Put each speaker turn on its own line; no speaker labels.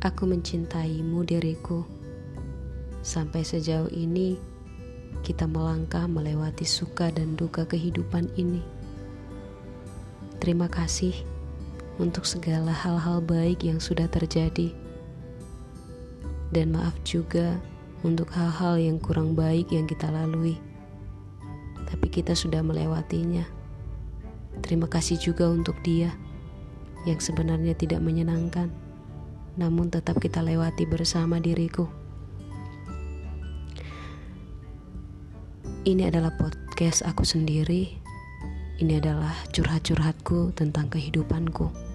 Aku mencintaimu diriku. Sampai sejauh ini kita melangkah melewati suka dan duka kehidupan ini. Terima kasih untuk segala hal-hal baik yang sudah terjadi. Dan maaf juga untuk hal-hal yang kurang baik yang kita lalui. Tapi kita sudah melewatinya. Terima kasih juga untuk dia yang sebenarnya tidak menyenangkan, namun tetap kita lewati bersama diriku. Ini adalah podcast aku sendiri. Ini adalah curhat-curhatku tentang kehidupanku.